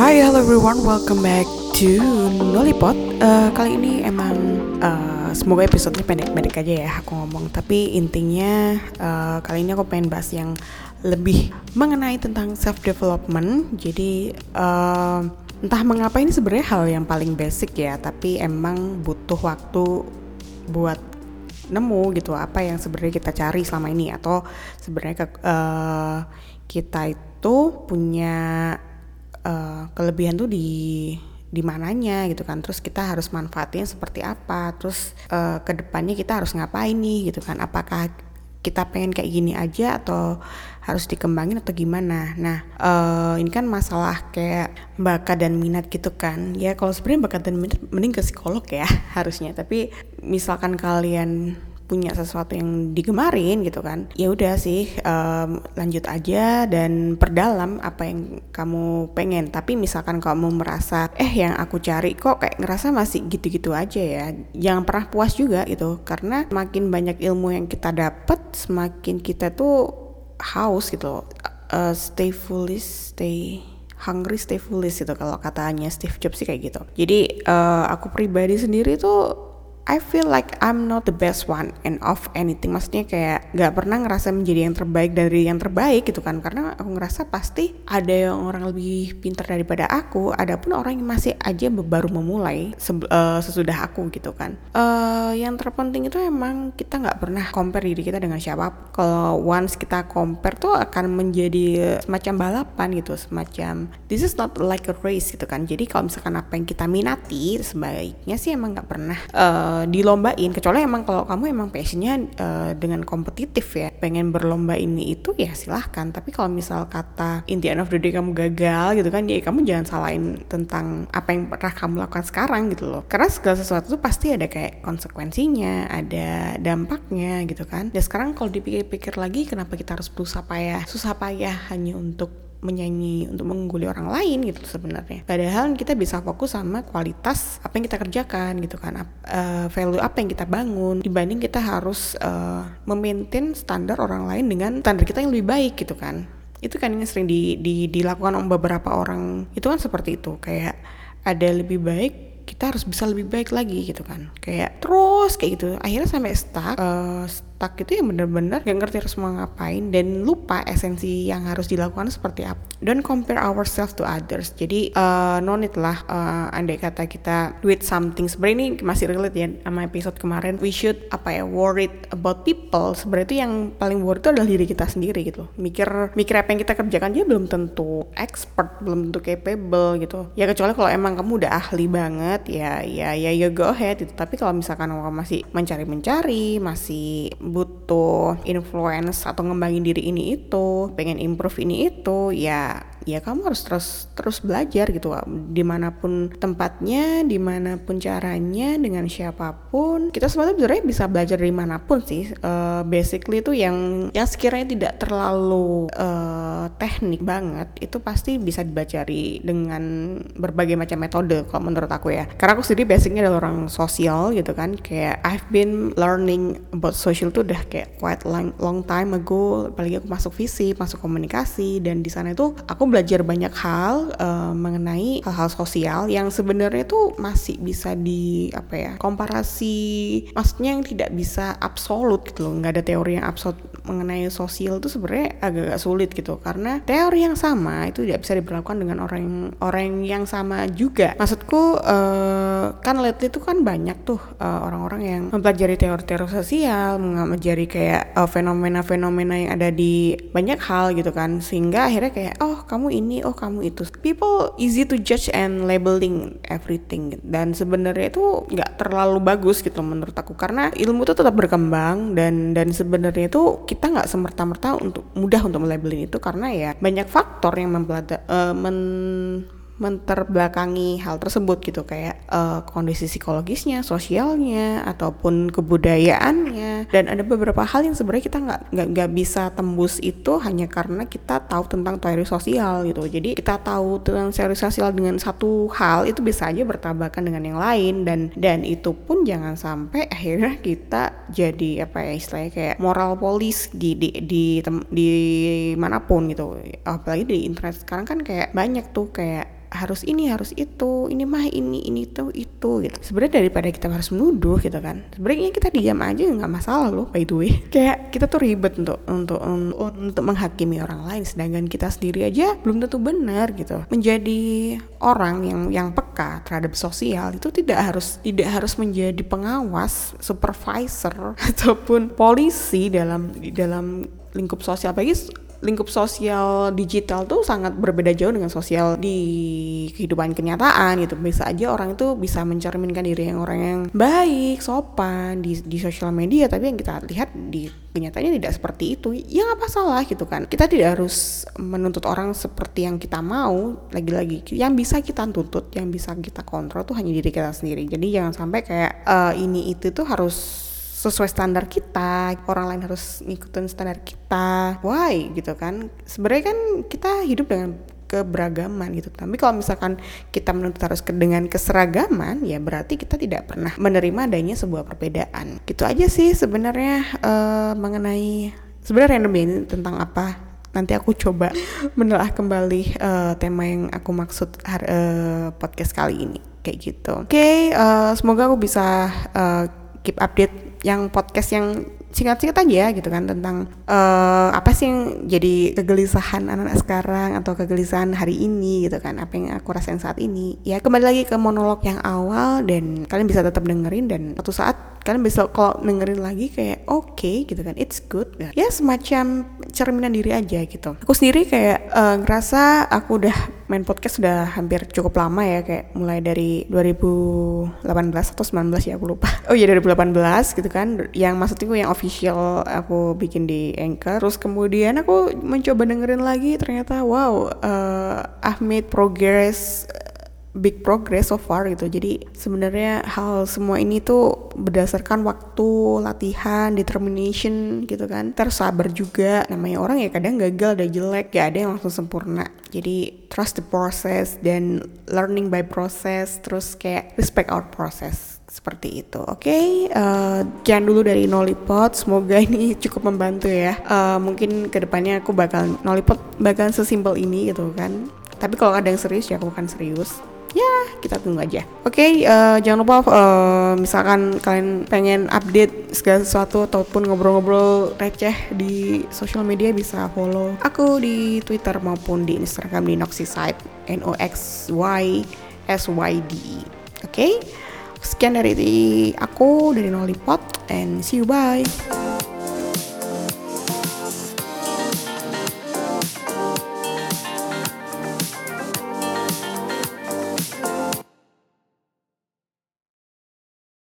Hai, hello everyone, welcome back to Nolipot. Uh, kali ini emang uh, semoga episodenya pendek-pendek aja ya aku ngomong. Tapi intinya uh, kali ini aku pengen bahas yang lebih mengenai tentang self development. Jadi uh, entah mengapa ini sebenarnya hal yang paling basic ya, tapi emang butuh waktu buat nemu gitu apa yang sebenarnya kita cari selama ini atau sebenarnya uh, kita itu punya uh, kelebihan tuh di di mananya gitu kan. Terus kita harus manfaatin seperti apa. Terus uh, ke depannya kita harus ngapain nih gitu kan. Apakah kita pengen kayak gini aja atau harus dikembangin atau gimana? Nah uh, ini kan masalah kayak bakat dan minat gitu kan. Ya kalau sebenarnya bakat dan minat mending ke psikolog ya harusnya. Tapi misalkan kalian punya sesuatu yang digemarin gitu kan ya udah sih um, lanjut aja dan perdalam apa yang kamu pengen. Tapi misalkan kamu merasa eh yang aku cari kok kayak ngerasa masih gitu-gitu aja ya. Jangan pernah puas juga gitu karena makin banyak ilmu yang kita dapat semakin kita tuh haus gitu uh, stay foolish stay hungry stay foolish gitu kalau katanya Steve Jobs sih kayak gitu. Jadi uh, aku pribadi sendiri tuh I feel like I'm not the best one and of anything. Maksudnya kayak gak pernah ngerasa menjadi yang terbaik dari yang terbaik gitu kan. Karena aku ngerasa pasti ada yang orang lebih pintar daripada aku ada pun orang yang masih aja baru memulai uh, sesudah aku gitu kan. Uh, yang terpenting itu emang kita nggak pernah compare diri kita dengan siapa kalau once kita compare tuh akan menjadi semacam balapan gitu semacam this is not like a race gitu kan. Jadi kalau misalkan apa yang kita minati sebaiknya sih emang nggak pernah uh, dilombain kecuali emang kalau kamu emang passionnya uh, dengan kompetitif ya pengen berlomba ini itu ya silahkan. Tapi kalau misal kata in the end of the day kamu gagal gitu kan ya kamu jangan salahin tentang apa yang pernah kamu lakukan sekarang gitu loh. Karena segala sesuatu tuh pasti ada kayak konsekuensinya ada dampaknya gitu kan. Dan sekarang kalau dipikir-pikir lagi kenapa kita harus berusaha payah? Susah payah hanya untuk menyanyi untuk mengungguli orang lain gitu sebenarnya. Padahal kita bisa fokus sama kualitas apa yang kita kerjakan gitu kan, uh, value apa yang kita bangun dibanding kita harus uh, memaintain standar orang lain dengan standar kita yang lebih baik gitu kan. Itu kan yang sering di, di, dilakukan oleh beberapa orang. Itu kan seperti itu. Kayak ada lebih baik kita harus bisa lebih baik lagi gitu kan. Kayak terus kayak gitu. Akhirnya sampai stuck uh, stuck itu yang bener-bener gak ngerti harus mau ngapain dan lupa esensi yang harus dilakukan seperti apa. Don't compare ourselves to others. Jadi uh, no need lah uh, andai kata kita do it something. Sebenarnya ini masih relate ya sama episode kemarin. We should apa ya worried about people. Sebenarnya itu yang paling worried itu adalah diri kita sendiri gitu. Mikir mikir apa yang kita kerjakan dia belum tentu expert belum tentu capable gitu. Ya kecuali kalau emang kamu udah ahli banget ya ya ya ya go ahead itu tapi kalau misalkan kamu masih mencari-mencari masih butuh influence atau ngembangin diri ini itu pengen improve ini itu ya ya kamu harus terus terus belajar gitu di mana pun tempatnya di mana pun caranya dengan siapa pun. Kita sebenarnya bisa belajar dari mana pun sih. Uh, basically itu yang yang sekiranya tidak terlalu uh, teknik banget itu pasti bisa dibacari dengan berbagai macam metode kalau menurut aku ya. Karena aku sendiri basicnya adalah orang sosial gitu kan. Kayak I've been learning about social tuh udah kayak quite long, long time ago. Apalagi aku masuk visi masuk komunikasi dan di sana itu aku belajar banyak hal uh, mengenai hal-hal sosial yang sebenarnya tuh masih bisa di apa ya komparasi maksudnya yang tidak bisa absolut gitu loh. Nggak ada teori yang absolut mengenai sosial itu sebenarnya agak-agak sulit gitu. Karena teori yang sama itu tidak bisa diberlakukan dengan orang orang yang sama juga. Maksudku uh, kan lately itu kan banyak tuh uh, orang-orang yang mempelajari teori-teori sosial mempelajari kayak fenomena-fenomena uh, yang ada di banyak hal gitu kan. Sehingga akhirnya kayak oh kamu kamu ini oh kamu itu. People easy to judge and labeling everything. Dan sebenarnya itu nggak terlalu bagus gitu menurut aku. Karena ilmu itu tetap berkembang dan dan sebenarnya itu kita nggak semerta-merta untuk mudah untuk melabelin itu. Karena ya banyak faktor yang mempelajari uh, men menterbelakangi hal tersebut gitu kayak uh, kondisi psikologisnya, sosialnya ataupun kebudayaannya. Dan ada beberapa hal yang sebenarnya kita nggak nggak bisa tembus itu hanya karena kita tahu tentang teori sosial gitu. Jadi kita tahu tentang teori sosial dengan satu hal itu bisa aja bertabakan dengan yang lain. Dan dan itu pun jangan sampai akhirnya kita jadi apa ya istilahnya kayak moral polis di di di, di, di mana pun gitu. Apalagi di internet sekarang kan kayak banyak tuh kayak harus ini harus itu ini mah ini ini itu itu gitu. Sebenarnya daripada kita harus menuduh gitu kan sebenarnya kita diam aja nggak masalah loh by the way. Kayak kita tuh ribet untuk untuk untuk menghakimi orang lain sedangkan kita sendiri aja belum tentu benar gitu. Menjadi orang yang yang peka terhadap sosial itu tidak harus tidak harus menjadi pengawas supervisor ataupun polisi dalam dalam lingkup sosial bagi lingkup sosial digital tuh sangat berbeda jauh dengan sosial di kehidupan kenyataan gitu. Bisa aja orang itu bisa mencerminkan diri yang orang yang baik, sopan di di sosial media, tapi yang kita lihat di kenyataannya tidak seperti itu. Ya apa salah gitu kan. Kita tidak harus menuntut orang seperti yang kita mau. Lagi-lagi yang bisa kita tuntut, yang bisa kita kontrol tuh hanya diri kita sendiri. Jadi jangan sampai kayak uh, ini itu tuh harus sesuai standar kita orang lain harus ngikutin standar kita why gitu kan sebenarnya kan kita hidup dengan keberagaman gitu. Tapi kalau misalkan kita menuntut harus ke, dengan keseragaman, ya berarti kita tidak pernah menerima adanya sebuah perbedaan. Gitu aja sih sebenarnya uh, mengenai sebenarnya random ini tentang apa. Nanti aku coba menelaah kembali uh, tema yang aku maksud uh, podcast kali ini kayak gitu. Oke, okay, uh, semoga aku bisa uh, keep update yang podcast yang singkat-singkat aja gitu kan tentang uh, apa sih yang jadi kegelisahan anak-anak sekarang atau kegelisahan hari ini gitu kan apa yang aku rasain saat ini. Ya kembali lagi ke monolog yang awal dan kalian bisa tetap dengerin dan suatu saat kalian bisa kalau dengerin lagi kayak oke okay, gitu kan it's good. Ya, ya semacam cerminan diri aja gitu. Aku sendiri kayak uh, ngerasa aku udah main podcast sudah hampir cukup lama ya kayak mulai dari 2018 atau 19 ya aku lupa. Oh iya 2018 gitu kan yang maksudnya yang official aku bikin di Anchor terus kemudian aku mencoba dengerin lagi ternyata wow uh, I've made progress big progress so far gitu. Jadi sebenarnya hal semua ini tuh berdasarkan waktu, latihan, determination gitu kan. Terus sabar juga. Namanya orang ya kadang gagal ada jelek, ya ada yang langsung sempurna. Jadi trust the process dan learning by process terus kayak respect our process seperti itu. Oke, okay? uh, jangan dulu dari Nolipot. Semoga ini cukup membantu ya. Uh, mungkin ke depannya aku bakal Nolipot bakal sesimpel ini gitu kan. Tapi kalau ada yang serius ya aku akan serius ya kita tunggu aja. Oke, okay, uh, eh, jangan lupa uh, misalkan kalian pengen update segala sesuatu ataupun ngobrol-ngobrol receh di sosial media bisa follow aku di Twitter maupun di Instagram di Noxyside N O X Y S Y D. E. Oke. Okay? Sekian dari aku dari Nolipot and see you bye.